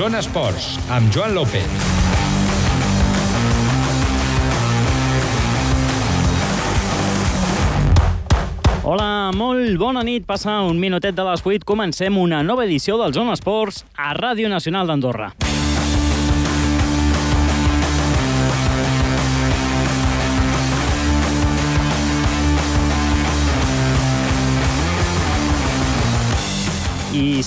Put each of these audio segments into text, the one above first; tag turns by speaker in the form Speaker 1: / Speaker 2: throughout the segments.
Speaker 1: Zona Esports, amb Joan López.
Speaker 2: Hola, molt bona nit. Passa un minutet de les 8. Comencem una nova edició del Zona Esports a Ràdio Nacional d'Andorra.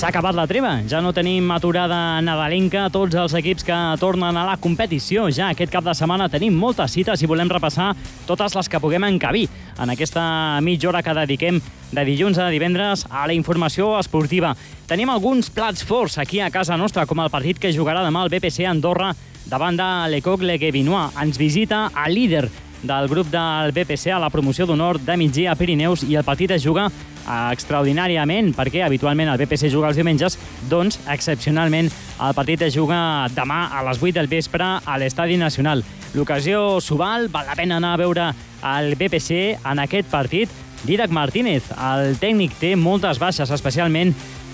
Speaker 2: S'ha acabat la treva. Ja no tenim aturada nadalenca. Tots els equips que tornen a la competició ja aquest cap de setmana tenim moltes cites i volem repassar totes les que puguem encabir en aquesta mitja hora que dediquem de dilluns a divendres a la informació esportiva. Tenim alguns plats forts aquí a casa nostra, com el partit que jugarà demà el BPC Andorra davant de l'Ecoc Leguevinois. Ens visita el líder del grup del BPC a la promoció d'honor de migdia a Pirineus i el partit es juga extraordinàriament, perquè habitualment el BPC juga els diumenges, doncs, excepcionalment, el partit es juga demà a les 8 del vespre a l'Estadi Nacional. L'ocasió s'ho val, la pena anar a veure el BPC en aquest partit. Didac Martínez, el tècnic, té moltes baixes, especialment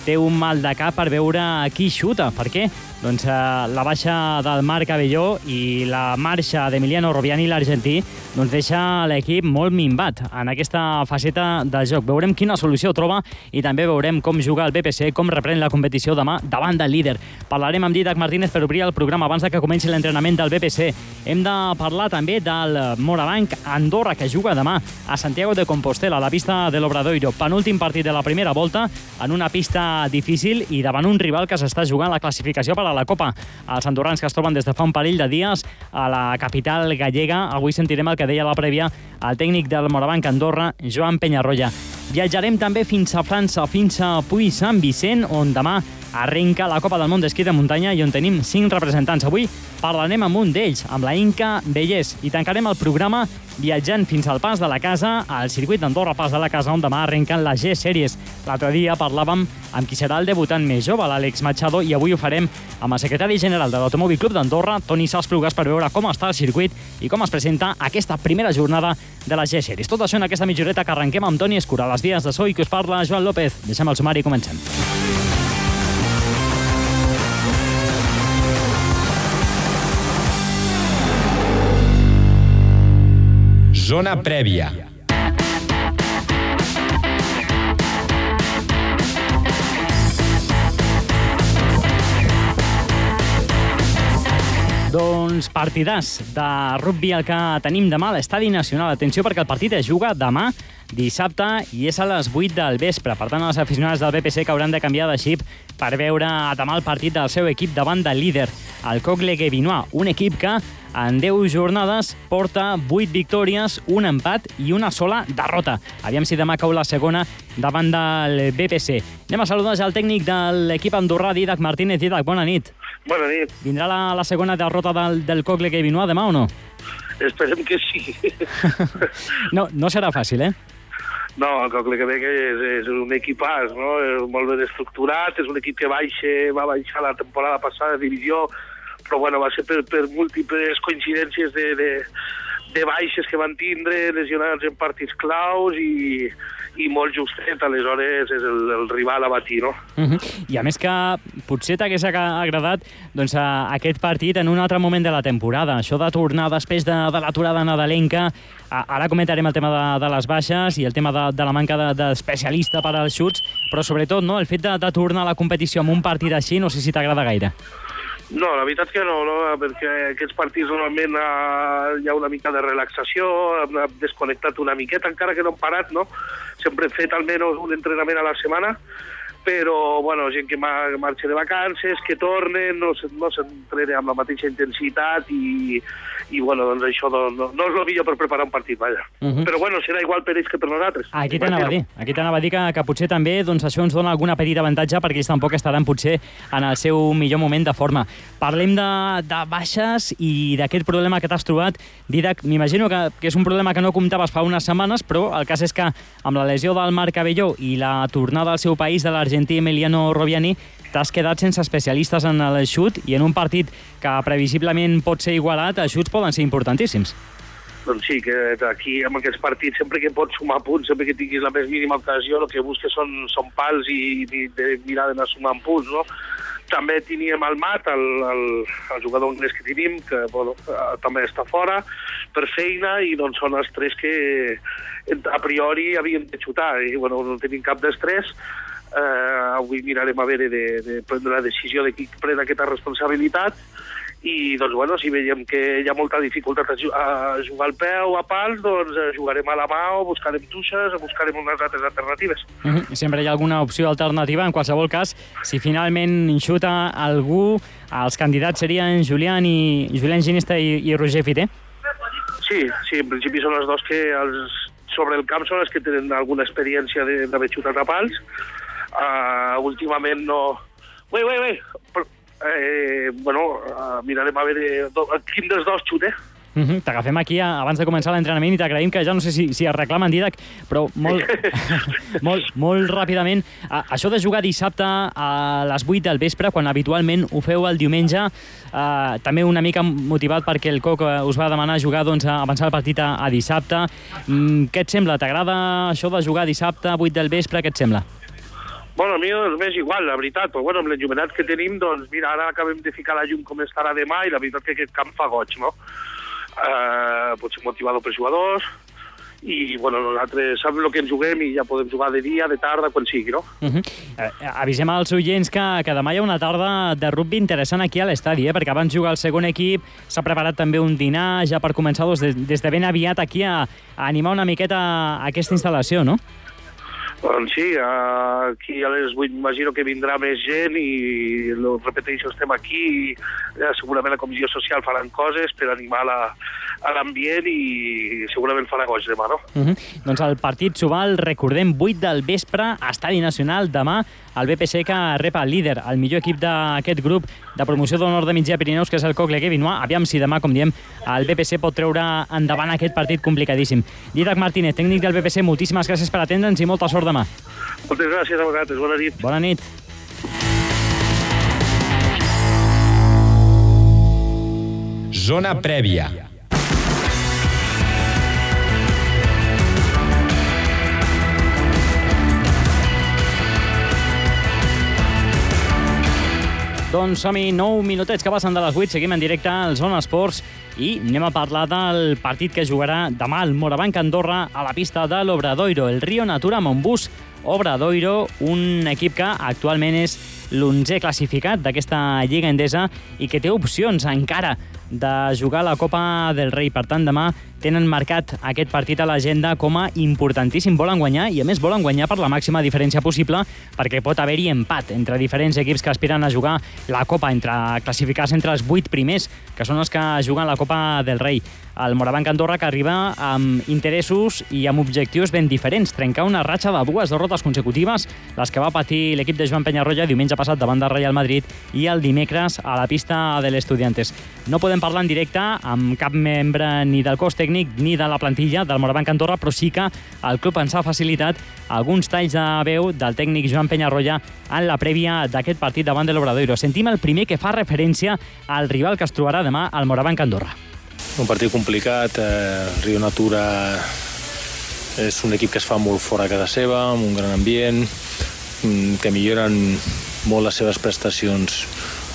Speaker 2: té un mal de cap per veure qui xuta. Per què? Doncs eh, la baixa del Marc Avelló i la marxa d'Emiliano Robiani, l'argentí, doncs deixa l'equip molt minvat en aquesta faceta del joc. Veurem quina solució troba i també veurem com juga el BPC, com reprèn la competició demà davant del líder. Parlarem amb Didac Martínez per obrir el programa abans que comenci l'entrenament del BPC. Hem de parlar també del Morabanc Andorra, que juga demà a Santiago de Compostela, a la pista de l'Obradoiro. Penúltim partit de la primera volta, en una pista difícil i davant un rival que s'està jugant la classificació per a la Copa. Els andorrans que es troben des de fa un parell de dies a la capital gallega. Avui sentirem el que deia la prèvia el tècnic del Morabanc Andorra, Joan Penyarroia. Viatjarem també fins a França, fins a Puy-Saint Vicent, on demà arrenca la Copa del Món d'Esquí de Muntanya i on tenim cinc representants. Avui parlarem amb un d'ells, amb la Inca Bellés, i tancarem el programa viatjant fins al Pas de la Casa, al circuit d'Andorra Pas de la Casa, on demà arrenquen les G-Sèries. L'altre dia parlàvem amb qui serà el debutant més jove, l'Àlex Machado, i avui ho farem amb el secretari general de l'Automòbil Club d'Andorra, Toni Salsplugas, per veure com està el circuit i com es presenta aquesta primera jornada de les G-Sèries. Tot això en aquesta mitjoreta que arrenquem amb Toni Escura, les dies de so i que us parla Joan López. Deixem el sumari i comencem.
Speaker 1: Zona prèvia.
Speaker 2: Doncs partidàs de rugby el que tenim demà a l'Estadi Nacional. Atenció perquè el partit es juga demà dissabte i és a les 8 del vespre. Per tant, els aficionats del BPC que hauran de canviar de xip per veure demà el partit del seu equip davant del líder, el Cogle Guevinois, un equip que en 10 jornades porta 8 victòries, un empat i una sola derrota. Aviam si demà cau la segona davant del BPC. Anem a saludar ja el tècnic de l'equip andorrà, Didac Martínez. Didac, bona nit.
Speaker 3: Bona nit.
Speaker 2: Vindrà la, la segona derrota del, del Cogle Guevinois demà o no?
Speaker 3: Esperem que sí.
Speaker 2: no, no serà fàcil, eh?
Speaker 3: No, el Cocle Quebec és, és un equipàs, no? És molt ben estructurat, és un equip que baixa, va baixar la temporada passada de divisió, però bueno, va ser per, per múltiples coincidències de, de, de baixes que van tindre, lesionats en partits claus i, i molt justet, aleshores és el, el rival a batir, no?
Speaker 2: Uh -huh. I a més que potser t'hagués agradat doncs, a, aquest partit en un altre moment de la temporada, això de tornar després de, de l'aturada nadalenca, ara comentarem el tema de, de les baixes i el tema de, de la manca d'especialista de, per als xuts, però sobretot no, el fet de, de tornar a la competició amb un partit així, no sé si t'agrada gaire.
Speaker 3: No, la veritat que no, no perquè aquests partits normalment uh, hi ha una mica de relaxació, hem desconnectat una miqueta, encara que no hem parat, no? Sempre hem fet almenys un entrenament a la setmana, però, bueno, gent que marxa de vacances, que tornen, no, no s'entrena amb la mateixa intensitat i, i bueno, doncs això no, no, no és el millor per preparar un partit, vaja. Uh -huh. Però, bueno, serà igual per ells que per nosaltres.
Speaker 2: Aquí t'anava a dir, aquí t'anava a dir que, que potser també doncs, això ens dona alguna petita avantatge perquè ells tampoc estaran potser en el seu millor moment de forma. Parlem de, de baixes i d'aquest problema que t'has trobat. Didac, m'imagino que, que és un problema que no comptaves fa unes setmanes, però el cas és que amb la lesió del Marc Cabelló i la tornada al seu país de l'argentí Emiliano Robiani, t'has quedat sense especialistes en el xut i en un partit que previsiblement pot ser igualat, els xuts poden ser importantíssims.
Speaker 3: Doncs sí, que aquí amb aquests partits, sempre que pots sumar punts, sempre que tinguis la més mínima ocasió, el que busques són, són pals i, i de mirar d'anar sumant punts, no? També teníem el Mat, el, el, el jugador anglès que tenim, que bueno, eh, també està fora per feina, i doncs són els tres que a priori havien de xutar, i bueno, no tenim cap d'estrès. Eh, avui mirarem a veure de, de prendre la decisió de qui pren aquesta responsabilitat, i doncs, bueno, si veiem que hi ha molta dificultat a, ju a jugar al peu, a pals, doncs eh, jugarem a la mà o buscarem tuixes o buscarem unes altres alternatives.
Speaker 2: Mm -hmm. Sempre hi ha alguna opció alternativa. En qualsevol cas, si finalment xuta algú, els candidats serien Julián, i, Julián Ginesta i, i Roger Fité?
Speaker 3: Sí, sí, en principi són els dos que els, sobre el camp són els que tenen alguna experiència d'haver xutat a pals. Uh, últimament no... Ui, ui, ui, eh, bueno, uh, mirarem a veure do, quin dels dos xuta.
Speaker 2: Mm -hmm. T'agafem aquí abans de començar l'entrenament i t'agraïm que ja no sé si, si es reclama en Didac, però molt, molt, molt ràpidament. A, això de jugar dissabte a les 8 del vespre, quan habitualment ho feu el diumenge, eh, també una mica motivat perquè el Coc us va demanar jugar doncs, a avançar el partit a, a dissabte. Mm, què et sembla? T'agrada això de jugar dissabte a 8 del vespre? Què et sembla?
Speaker 3: Bueno, a mi m'és igual, la veritat, però bueno, amb l'enllumenat que tenim, doncs mira, ara acabem de ficar la llum com estarà demà i la veritat que aquest camp fa goig, no? Uh, pot ser motivador per jugadors, i bueno, nosaltres sabem el que ens juguem i ja podem jugar de dia, de tarda, quan sigui, no?
Speaker 2: Uh -huh. uh, avisem als oients que, que demà hi ha una tarda de rugby interessant aquí a l'estadi, eh? perquè abans jugar el segon equip, s'ha preparat també un dinar ja per començar doncs, des, des de ben aviat aquí a, a animar una miqueta aquesta instal·lació, no?
Speaker 3: Doncs sí, aquí a les 8 imagino que vindrà més gent i, lo repeteixo, estem aquí i eh, segurament la comissió social faran coses per animar la, l'ambient i segurament farà goig demà, no?
Speaker 2: Uh -huh. Doncs el partit Subal, recordem, 8 del vespre, Estadi Nacional, demà el BPC que rep el líder, el millor equip d'aquest grup de promoció del nord de mitjà Pirineus, que és el Cocle Vinois. Aviam si demà, com diem, el BPC pot treure endavant aquest partit complicadíssim. Didac Martínez, tècnic del BPC, moltíssimes gràcies per atendre'ns i molta sort demà.
Speaker 3: Moltes gràcies a vosaltres. Bona nit.
Speaker 2: Bona nit.
Speaker 1: Zona prèvia.
Speaker 2: Doncs som-hi 9 minutets que passen de les 8, seguim en directe al Zona Esports i anem a parlar del partit que jugarà demà el Morabanc Andorra a la pista de l'Obradoiro, el Rio Natura Montbus Obradoiro, un equip que actualment és l'11è classificat d'aquesta Lliga Endesa i que té opcions encara de jugar la Copa del Rei. Per tant, demà tenen marcat aquest partit a l'agenda com a importantíssim. Volen guanyar i, a més, volen guanyar per la màxima diferència possible perquè pot haver-hi empat entre diferents equips que aspiren a jugar la Copa, entre classificar-se entre els vuit primers, que són els que juguen la Copa del Rei. El Morabanc Andorra que arriba amb interessos i amb objectius ben diferents. Trencar una ratxa de dues derrotes consecutives, les que va patir l'equip de Joan Penyarroia diumenge passat davant del Real Madrid i el dimecres a la pista de l'Estudiantes. No podem parlar en directe amb cap membre ni del cos tècnic ni de la plantilla del Morabanc Andorra, però sí que el club ens ha facilitat alguns talls de veu del tècnic Joan Penyarroia en la prèvia d'aquest partit davant de l'Obradoiro. Sentim el primer que fa referència al rival que es trobarà demà al Morabanc Andorra.
Speaker 4: Un partit complicat, eh, Rio Natura és un equip que es fa molt fora a casa seva, amb un gran ambient, mm, que milloren molt les seves prestacions,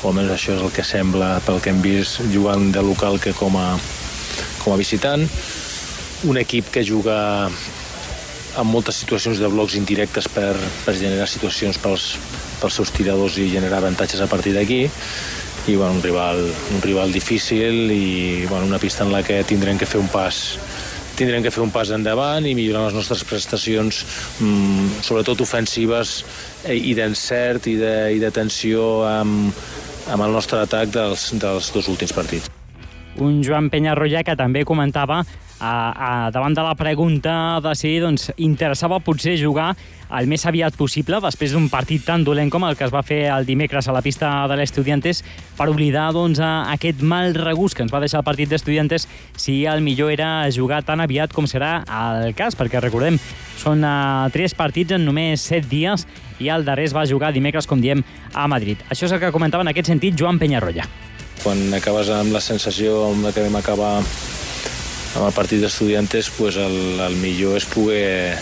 Speaker 4: o almenys això és el que sembla pel que hem vist jugant de local que com a, com a visitant. Un equip que juga amb moltes situacions de blocs indirectes per, per generar situacions pels, pels seus tiradors i generar avantatges a partir d'aquí i bueno, un, rival, un rival difícil i bueno, una pista en la que tindrem que fer un pas tindrem que fer un pas endavant i millorar les nostres prestacions, mmm, sobretot ofensives i d'encert i, de, i de tensió amb, amb el nostre atac dels, dels dos últims partits.
Speaker 2: Un Joan Penyarroia que també comentava a, a, davant de la pregunta de si doncs, interessava potser jugar el més aviat possible, després d'un partit tan dolent com el que es va fer el dimecres a la pista de l'Estudiantes, per oblidar doncs, aquest mal regust que ens va deixar el partit d'Estudiantes si el millor era jugar tan aviat com serà el cas, perquè recordem, són uh, tres partits en només set dies i el darrer es va jugar dimecres, com diem, a Madrid. Això és el que comentava en aquest sentit Joan Penyarroia.
Speaker 4: Quan acabes amb la sensació amb la que vam acabar amb el partit d'estudiantes pues el, el millor és poder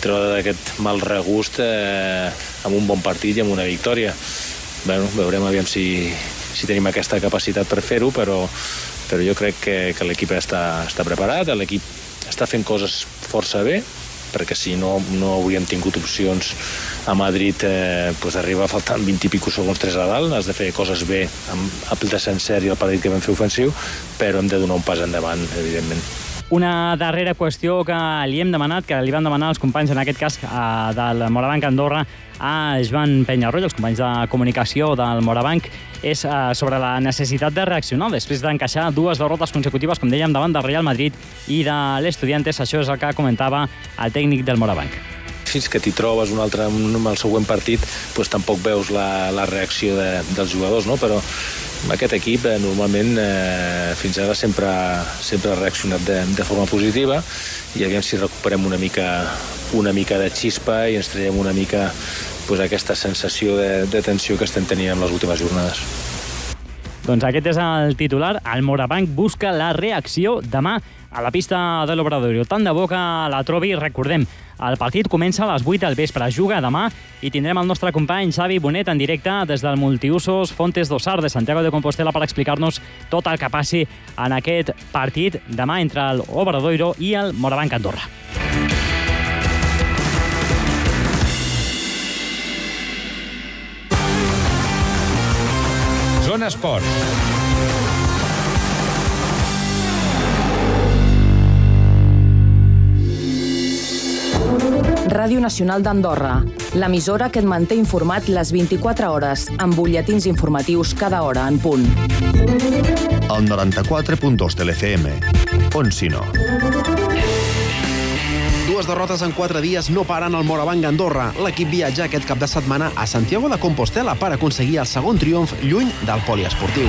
Speaker 4: treure d'aquest mal regust eh, amb un bon partit i amb una victòria. bueno, veurem aviam si, si tenim aquesta capacitat per fer-ho, però, però jo crec que, que l'equip està, està preparat, l'equip està fent coses força bé, perquè si no, no hauríem tingut opcions a Madrid eh, pues arriba faltant 20 i pico segons 3 a dalt, has de fer coses bé amb el descens i el partit que vam fer ofensiu, però hem de donar un pas endavant, evidentment.
Speaker 2: Una darrera qüestió que li hem demanat, que li van demanar els companys, en aquest cas eh, del Morabanc Andorra, a Joan Penyarroll, els companys de comunicació del Morabanc, és eh, sobre la necessitat de reaccionar després d'encaixar dues derrotes consecutives, com dèiem, davant del Real Madrid i de l'Estudiantes. Això és el que comentava el tècnic del Morabanc
Speaker 4: fins que t'hi trobes un altre en el següent partit doncs tampoc veus la, la reacció de, dels jugadors, no? però aquest equip eh, normalment eh, fins ara sempre, sempre ha reaccionat de, de forma positiva i aviam si recuperem una mica, una mica de xispa i ens traiem una mica pues, aquesta sensació de, de tensió que estem tenint en les últimes jornades.
Speaker 2: Doncs aquest és el titular. El Morabanc busca la reacció demà a la pista de l'Obradorio. Tant de bo que la trobi, recordem, el partit comença a les 8 del vespre, juga demà i tindrem el nostre company Xavi Bonet en directe des del multiusos Fontes d'Ossar de Santiago de Compostela per explicar-nos tot el que passi en aquest partit demà entre el Obradoiro i el Morabanc Andorra.
Speaker 1: Zona Esports.
Speaker 5: Ràdio Nacional d'Andorra, l'emissora que et manté informat les 24 hores, amb butlletins informatius cada hora en punt.
Speaker 6: El 94.2 de l'FM. On si no?
Speaker 7: Dues derrotes en quatre dies no paren al Morabanc Andorra. L'equip viatja aquest cap de setmana a Santiago de Compostela per aconseguir el segon triomf lluny del poliesportiu.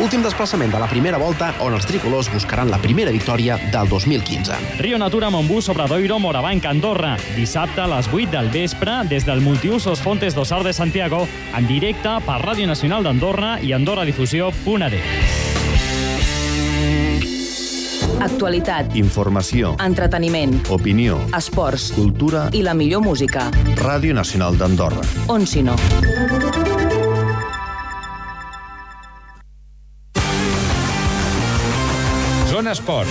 Speaker 7: Últim desplaçament de la primera volta on els tricolors buscaran la primera victòria del 2015.
Speaker 2: Rio Natura Montbú sobre Doiro Morabanc Andorra. Dissabte a les 8 del vespre des del multiusos Fontes d'Ossar de Santiago en directe per Ràdio Nacional d'Andorra i AndorraDifusió.d.
Speaker 5: Actualitat,
Speaker 6: Informació,
Speaker 5: entreteniment,
Speaker 6: opinió,
Speaker 5: esports
Speaker 6: cultura
Speaker 5: i la millor música.
Speaker 6: Ràdio Nacional d'Andorra.
Speaker 5: On si no?
Speaker 1: Zona Esports.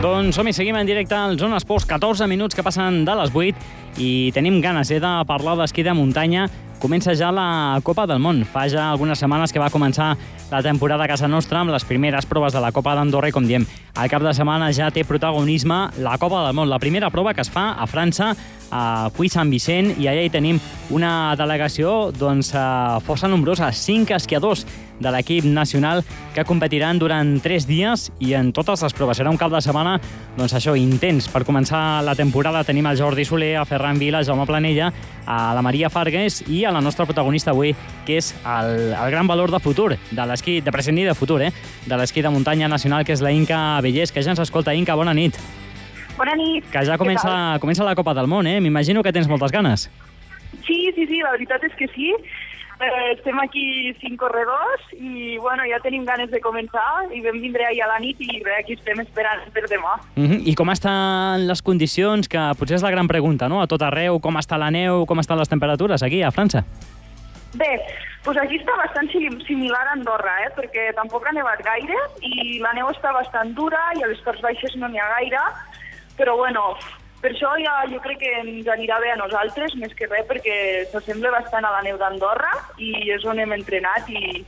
Speaker 2: Doncs som-hi, seguim en directe al Zona Esports, 14 minuts que passen de les 8 i tenim ganes eh, de parlar d'esquí de muntanya. Comença ja la Copa del Món. Fa ja algunes setmanes que va començar la temporada a casa nostra amb les primeres proves de la Copa d'Andorra i, com diem, al cap de setmana ja té protagonisme la Copa del Món, la primera prova que es fa a França, a Puy Sant Vicent, i allà hi tenim una delegació doncs, eh, força nombrosa, cinc esquiadors de l'equip nacional que competiran durant tres dies i en totes les proves. Serà un cap de setmana, doncs això, intens. Per començar la temporada tenim el Jordi Soler, a Ferran Vila, a Jaume Planella, a la Maria Fargues i a la nostra protagonista avui, que és el, el gran valor de futur, de l'esquí, de present i de futur, eh? de l'esquí de muntanya nacional, que és la Inca Bellés, que ja ens escolta. Inca, bona nit.
Speaker 8: Bona nit.
Speaker 2: Que ja comença, comença la Copa del Món, eh? M'imagino que tens moltes ganes.
Speaker 8: Sí, sí, sí, la veritat és que sí. Eh, estem aquí cinc corredors i bueno, ja tenim ganes de començar i vam vindre ahir a la nit i bé, aquí estem esperant per demà.
Speaker 2: Uh -huh. I com estan les condicions? Que potser és la gran pregunta, no? A tot arreu, com està la neu, com estan les temperatures aquí a França?
Speaker 8: Bé, doncs aquí està bastant similar a Andorra, eh? perquè tampoc ha nevat gaire i la neu està bastant dura i a les parts baixes no n'hi ha gaire, però bueno, per això ja jo crec que ens anirà bé a nosaltres, més que res, perquè s'assembla bastant a la neu d'Andorra i és on hem entrenat i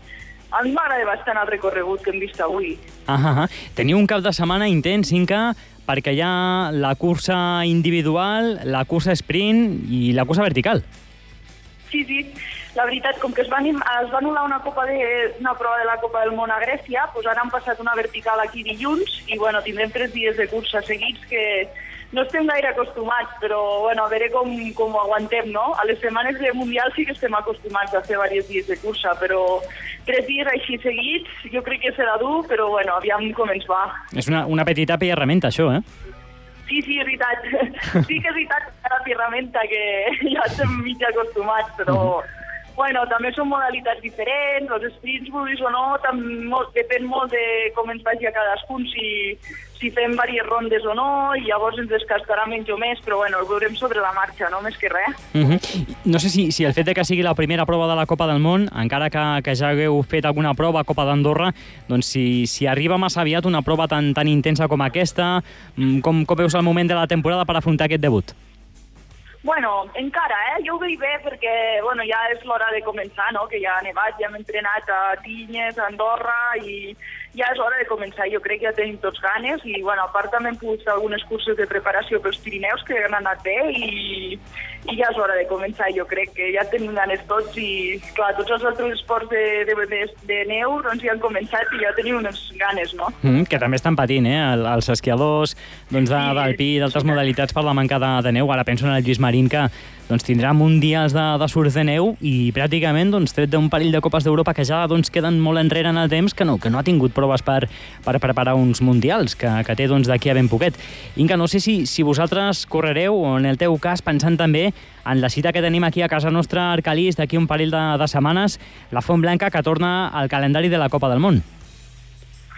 Speaker 8: a mi m'agrada bastant el recorregut que hem vist avui.
Speaker 2: Ah, ah, Teniu un cap de setmana intens, Inca, perquè hi ha la cursa individual, la cursa sprint i la cursa vertical.
Speaker 8: Sí, sí. La veritat, com que es va, es va anul·lar una, copa de, una prova de la Copa del Món a Grècia, doncs ara han passat una vertical aquí dilluns i bueno, tindrem tres dies de cursa seguits que no estem gaire acostumats, però bueno, a veure com, com ho aguantem, no? A les setmanes de Mundial sí que estem acostumats a fer diversos dies de cursa, però tres dies així seguits jo crec que serà dur, però bueno, aviam com ens va.
Speaker 2: És una, una petita herramienta, això, eh?
Speaker 8: Sí, sí, és veritat. Sí que és veritat que la ferramenta que ja estem mig acostumats, però... Uh -huh. Bueno, també són modalitats diferents, els sprints, vulguis o no, també molt, depèn molt de com ens vagi a cadascun, si, si fem diverses rondes o no, i llavors ens descastarà menys o més, però bueno, ho veurem sobre la marxa, no més que res.
Speaker 2: Uh -huh. No sé si, si el fet de que sigui la primera prova de la Copa del Món, encara que, que ja hagueu fet alguna prova a Copa d'Andorra, doncs si, si arriba massa aviat una prova tan, tan intensa com aquesta, mm, com, com veus el moment de la temporada per afrontar aquest debut?
Speaker 8: Bueno, encara, eh? Jo ho veig bé perquè, bueno, ja és l'hora de començar, no? Que ja ha nevat, ja hem entrenat a Tinyes, a Andorra i ja és hora de començar. Jo crec que ja tenim tots ganes i, bueno, a part també hem pogut fer algunes curses de preparació pels Pirineus que han anat bé i, i ja és hora de començar. Jo crec que ja tenim ganes tots i, clar, tots els altres esports de, de, de, de neu doncs ja han començat i ja tenim unes ganes, no?
Speaker 2: Mm, que també estan patint, eh? El, els esquiadors doncs, de,
Speaker 8: Sí,
Speaker 2: d'alpí i d'altres
Speaker 8: sí.
Speaker 2: modalitats per la manca de, de neu. Ara penso en el Lluís Marín, que doncs, tindrà mundials de, de surf de neu i pràcticament doncs, tret d'un parell de copes d'Europa que ja doncs, queden molt enrere en el temps, que no, que no ha tingut proves per, per preparar uns mundials, que, que té doncs, d'aquí a ben poquet. Inca, no sé si, si vosaltres correreu, o en el teu cas, pensant també en la cita que tenim aquí a casa nostra, Arcalís, d'aquí un parell de, de setmanes, la Font Blanca, que torna al calendari de la Copa del Món.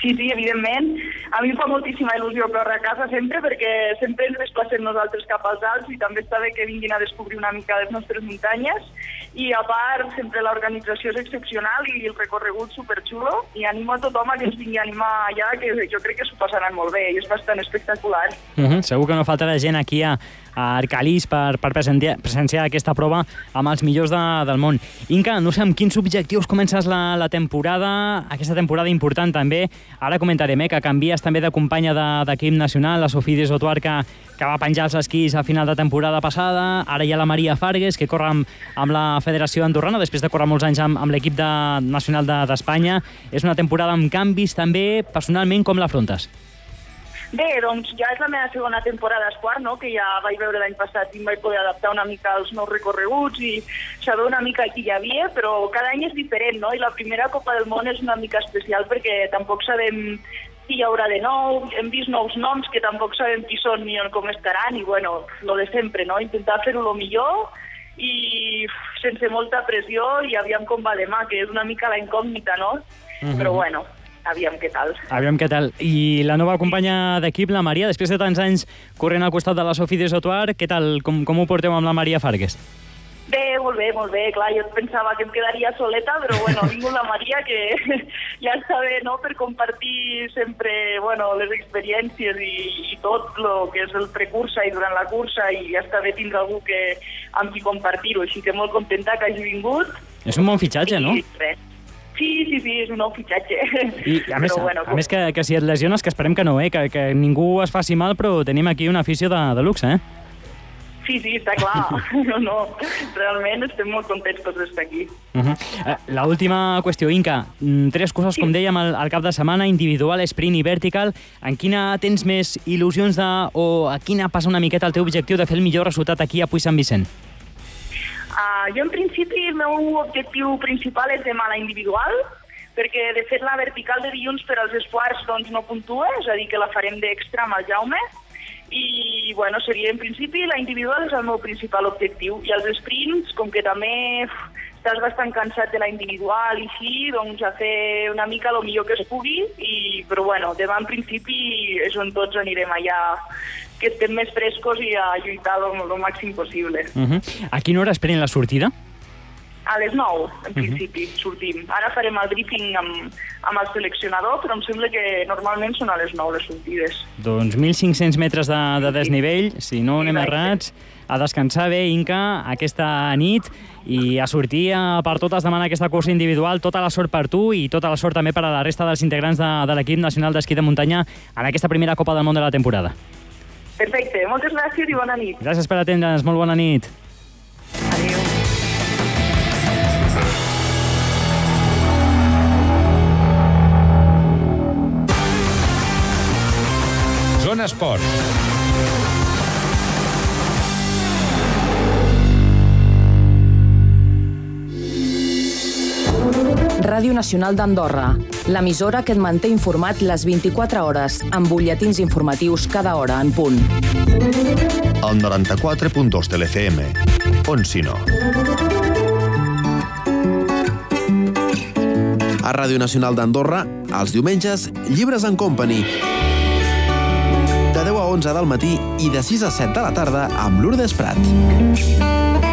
Speaker 8: Sí, sí, evidentment. A mi em fa moltíssima il·lusió córrer a casa sempre perquè sempre ens desplacem nosaltres cap als alts i també està bé que vinguin a descobrir una mica les nostres muntanyes i a part sempre l'organització és excepcional i el recorregut superxulo i animo a tothom a que ens vingui a animar allà que jo crec que s'ho passaran molt bé i és bastant espectacular.
Speaker 2: Uh -huh. Segur que no faltarà gent aquí a, a Arcalís per, per presenciar, presenciar aquesta prova amb els millors de, del món. Inca, no sé amb quins objectius comences la, la temporada, aquesta temporada important també. Ara comentarem eh, que canvies també de companya de- d'equip nacional, la Sofia Desotuar, que, que va penjar els esquís a final de temporada passada. Ara hi ha la Maria Fargues, que corre amb, amb la Federació Andorrana, després de córrer molts anys amb, amb l'equip de, nacional de- d'Espanya. És una temporada amb canvis també. Personalment, com l'afrontes?
Speaker 8: Bé, doncs ja és la meva segona temporada a Esquart, no? que ja vaig veure l'any passat i em vaig poder adaptar una mica als nous recorreguts i saber una mica qui hi havia, però cada any és diferent, no? I la primera Copa del Món és una mica especial perquè tampoc sabem qui hi haurà de nou, hem vist nous noms que tampoc sabem qui són ni on com estaran i, bueno, lo de sempre, no? Intentar fer-ho el millor i sense molta pressió i aviam com va demà, que és una mica la incògnita, no? Però, bueno, aviam què tal.
Speaker 2: Aviam què tal. I la nova companya d'equip, la Maria, després de tants anys corrent al costat de la Sofia de Sotuar, què tal? Com, com ho porteu amb la Maria Fargues?
Speaker 8: Bé, molt bé, molt bé. Clar, jo pensava que em quedaria soleta, però bueno, ha vingut la Maria, que ja està bé, no?, per compartir sempre, bueno, les experiències i, i tot el que és el precursa i durant la cursa, i ja està bé tindre algú que, amb qui compartir-ho. Així que molt contenta que hagi vingut.
Speaker 2: És un bon fitxatge, no?
Speaker 8: I res. Sí, sí, sí, és un nou fitxatge.
Speaker 2: I a més,
Speaker 8: però, bueno,
Speaker 2: a més que, que si et lesiones, que esperem que no, eh? que, que ningú es faci mal, però tenim aquí una afició de, de luxe, eh?
Speaker 8: Sí, sí, està clar. No, no, realment estem molt contents tots d'estar aquí.
Speaker 2: Uh -huh. eh, la última qüestió, Inca. Mm, Tres coses, com dèiem, al, al cap de setmana, individual, sprint i vertical. En quina tens més il·lusions de, o a quina passa una miqueta el teu objectiu de fer el millor resultat aquí a Puig Sant Vicent?
Speaker 8: Uh, jo, en principi, el meu objectiu principal és demà la individual, perquè, de fet, la vertical de dilluns per als esquarts doncs, no puntua, és a dir, que la farem d'extra amb el Jaume, i, bueno, seria, en principi, la individual és el meu principal objectiu. I els sprints, com que també estàs bastant cansat de la individual i així, doncs a fer una mica el millor que es pugui, i, però bueno, demà en principi és on tots anirem allà que estem més frescos i a lluitar el, màxim possible.
Speaker 2: Uh -huh. A quina hora es pren la sortida?
Speaker 8: A les 9, en principi, sortim. Ara farem el briefing amb, amb el seleccionador, però em sembla que normalment són a les 9 les sortides.
Speaker 2: Doncs 1.500 metres de, de desnivell, si no anem
Speaker 8: Exacte.
Speaker 2: errats, a descansar bé, Inca, aquesta nit, i a sortir a per totes demanar aquesta cursa individual. Tota la sort per tu i tota la sort també per a la resta dels integrants de, de l'equip nacional d'esquí de muntanya en aquesta primera Copa del Món de la temporada.
Speaker 8: Perfecte, moltes gràcies i bona nit.
Speaker 2: Gràcies per atendre'ns, molt bona nit.
Speaker 8: Adéu.
Speaker 1: Zona Esport.
Speaker 5: Ràdio Nacional d'Andorra, l'emissora que et manté informat les 24 hores, amb butlletins informatius cada hora en punt.
Speaker 6: El 94.2 de l'FM. On si no?
Speaker 7: A Ràdio Nacional d'Andorra, els diumenges, Llibres en Company. De 10 a 11 del matí i de 6 a 7 de la tarda amb Lourdes Prat.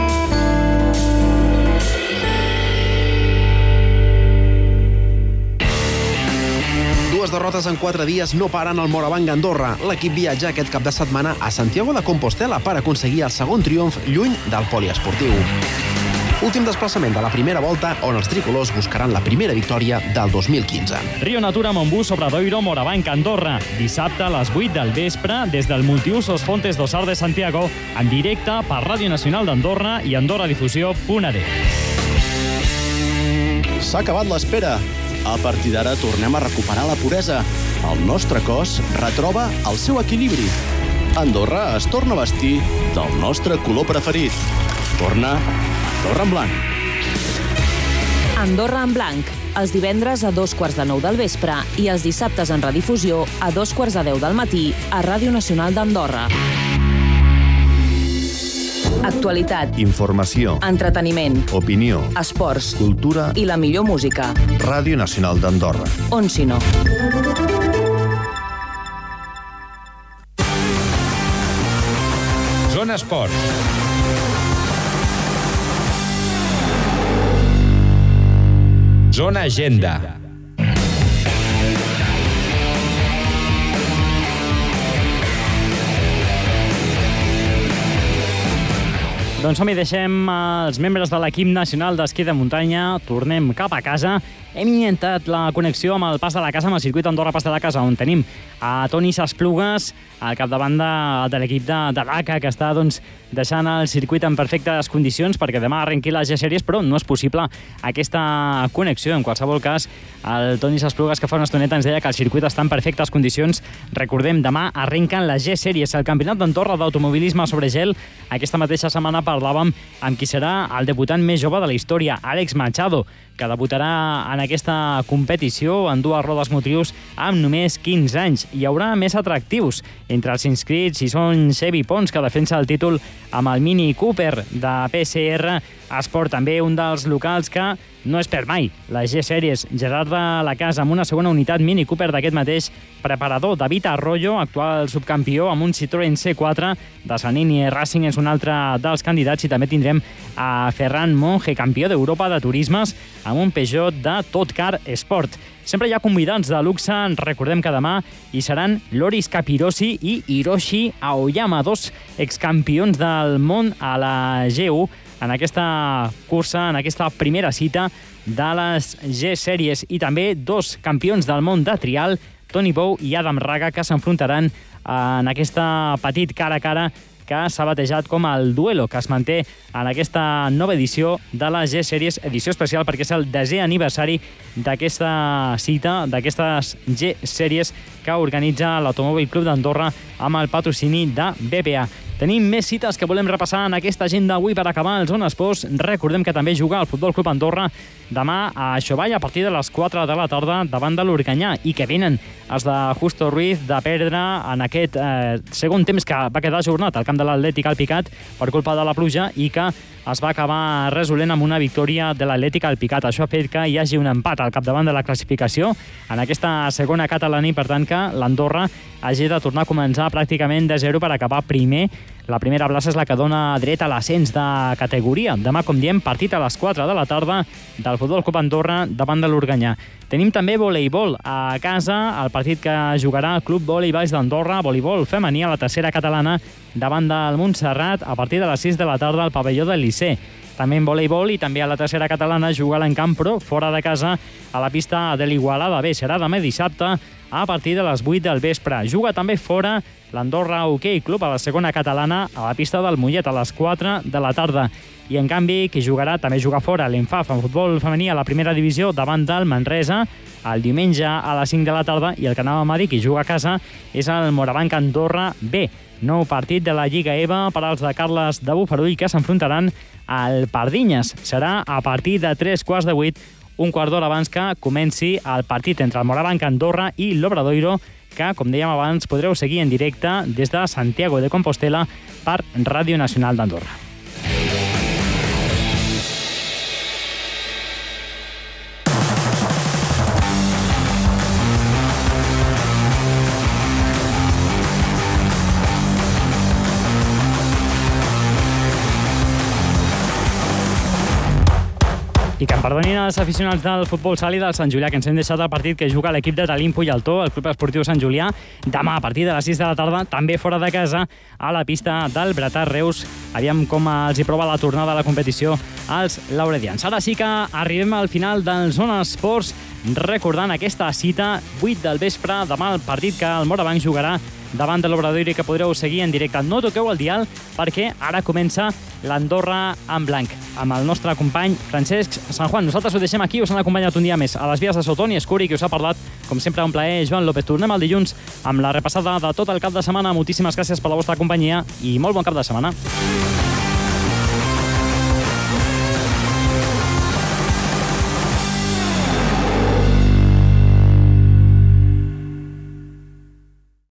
Speaker 7: Derrotes en quatre dies no paren el Morabanc Andorra. L'equip viatja aquest cap de setmana a Santiago de Compostela per aconseguir el segon triomf lluny del poliesportiu. Últim desplaçament de la primera volta on els tricolors buscaran la primera victòria del 2015.
Speaker 2: Rio Natura Montbus sobre Doiro, Morabanc, Andorra. Dissabte a les 8 del vespre des del multiusos Fontes d'Ossar de Santiago en directe per Ràdio Nacional d'Andorra i AndorraDifusió.d.
Speaker 9: S'ha acabat l'espera. A partir d'ara tornem a recuperar la puresa. El nostre cos retroba el seu equilibri. Andorra es torna a vestir del nostre color preferit. Torna Andorra en blanc.
Speaker 5: Andorra en blanc, els divendres a dos quarts de nou del vespre i els dissabtes en redifusió a dos quarts de deu del matí a Ràdio Nacional d'Andorra. Actualitat,
Speaker 6: Informació,
Speaker 5: entreteniment,
Speaker 6: opinió,
Speaker 5: esports
Speaker 6: cultura
Speaker 5: i la millor música.
Speaker 6: Ràdio Nacional d'Andorra.
Speaker 5: On si no?
Speaker 1: Zona Esports. Zona Agenda.
Speaker 2: Doncs som-hi, deixem els membres de l'equip nacional d'esquí de muntanya, tornem cap a casa. Hem intentat la connexió amb el pas de la casa, amb el circuit Andorra Pas de la Casa, on tenim a Toni Sasplugues, al capdavant de, de l'equip de, de l'ACA, que està doncs, deixant el circuit en perfectes condicions perquè demà arrenqui les G-Sèries, però no és possible aquesta connexió. En qualsevol cas, el Toni Sasplugues, que fa una estoneta, ens deia que el circuit està en perfectes condicions. Recordem, demà arrenquen les G-Sèries, el Campionat d'Andorra d'automobilisme sobre gel. Aquesta mateixa setmana parlàvem amb qui serà el debutant més jove de la història, Àlex Machado, que debutarà en aquesta competició en dues rodes motrius amb només 15 anys. Hi haurà més atractius. Entre els inscrits hi són Xevi Pons, que defensa el títol amb el Mini Cooper de PCR Esport, també un dels locals que no és per mai. La Gerard de la Casa amb una segona unitat Mini Cooper d'aquest mateix preparador. David Arroyo, actual subcampió amb un Citroën C4 de Sanini Racing, és un altre dels candidats i també tindrem a Ferran Monge, campió d'Europa de turismes amb un Peugeot de Totcar Sport. Sempre hi ha convidats de luxe, recordem que demà hi seran Loris Capirosi i Hiroshi Aoyama, dos excampions del món a la G1 en aquesta cursa, en aquesta primera cita de les G-Sèries i també dos campions del món de trial, Toni Bou i Adam Raga, que s'enfrontaran en aquesta petit cara a cara que s'ha batejat com el Duelo, que es manté en aquesta nova edició de la G-Series, edició especial perquè és el desè aniversari d'aquesta cita, d'aquestes G-Series que organitza l'Automòbil Club d'Andorra amb el patrocini de BPA. Tenim més cites que volem repassar en aquesta agenda avui per acabar el Zona Esports. Recordem que també juga el Futbol Club Andorra demà a Xovall a partir de les 4 de la tarda davant de l'Urganyà i que venen els de Justo Ruiz de perdre en aquest eh, segon temps que va quedar ajornat al camp de l'Atlètic al Picat per culpa de la pluja i que es va acabar resolent amb una victòria de l'Atlètic al Picat. Això ha fet que hi hagi un empat al capdavant de la classificació en aquesta segona catalana i per tant que l'Andorra hagi de tornar a començar pràcticament de zero per acabar primer la primera plaça és la que dona dret a l'ascens de categoria. Demà, com diem, partit a les 4 de la tarda del Futbol Club Andorra davant de l'Urganyà. Tenim també voleibol a casa, el partit que jugarà el Club Voleiballs d'Andorra, voleibol femení a la tercera catalana davant del Montserrat a partir de les 6 de la tarda al pavelló del Liceu. També en voleibol i també a la tercera catalana juga l'encamp, però fora de casa a la pista de l'Igualada B. Serà demà dissabte a partir de les 8 del vespre. Juga també fora l'Andorra Hockey Club a la segona catalana a la pista del Mollet a les 4 de la tarda. I en canvi, qui jugarà també juga fora l'Enfaf en futbol femení a la primera divisió davant del Manresa el diumenge a les 5 de la tarda i el que anàvem a dir qui juga a casa és el Morabanc Andorra B. Nou partit de la Lliga EVA per als de Carles de Bufarull que s'enfrontaran al Pardinyes. Serà a partir de 3 quarts de 8 un quart d'hora abans que comenci el partit entre el Morabanc Andorra i l'Obradoiro, que, com dèiem abans, podreu seguir en directe des de Santiago de Compostela per Ràdio Nacional d'Andorra. I que em perdonin els aficionats del futbol sali del Sant Julià, que ens hem deixat el partit que juga l'equip de Talimpo i Altó, el Club Esportiu Sant Julià, demà a partir de les 6 de la tarda, també fora de casa, a la pista del Bretà Reus. Aviam com els hi prova la tornada a la competició als lauredians. Ara sí que arribem al final del Zona Esports, recordant aquesta cita, 8 del vespre, demà el partit que el Morabanc jugarà davant de l'Obradoiro i que podreu seguir en directe. No toqueu el dial perquè ara comença l'Andorra en blanc amb el nostre company Francesc San Juan. Nosaltres ho deixem aquí, us han acompanyat un dia més a les vies de Sotoni Escuri, que us ha parlat, com sempre, un plaer, Joan López. Tornem el dilluns amb la repassada de tot el cap de setmana. Moltíssimes gràcies per la vostra companyia i molt bon cap de setmana.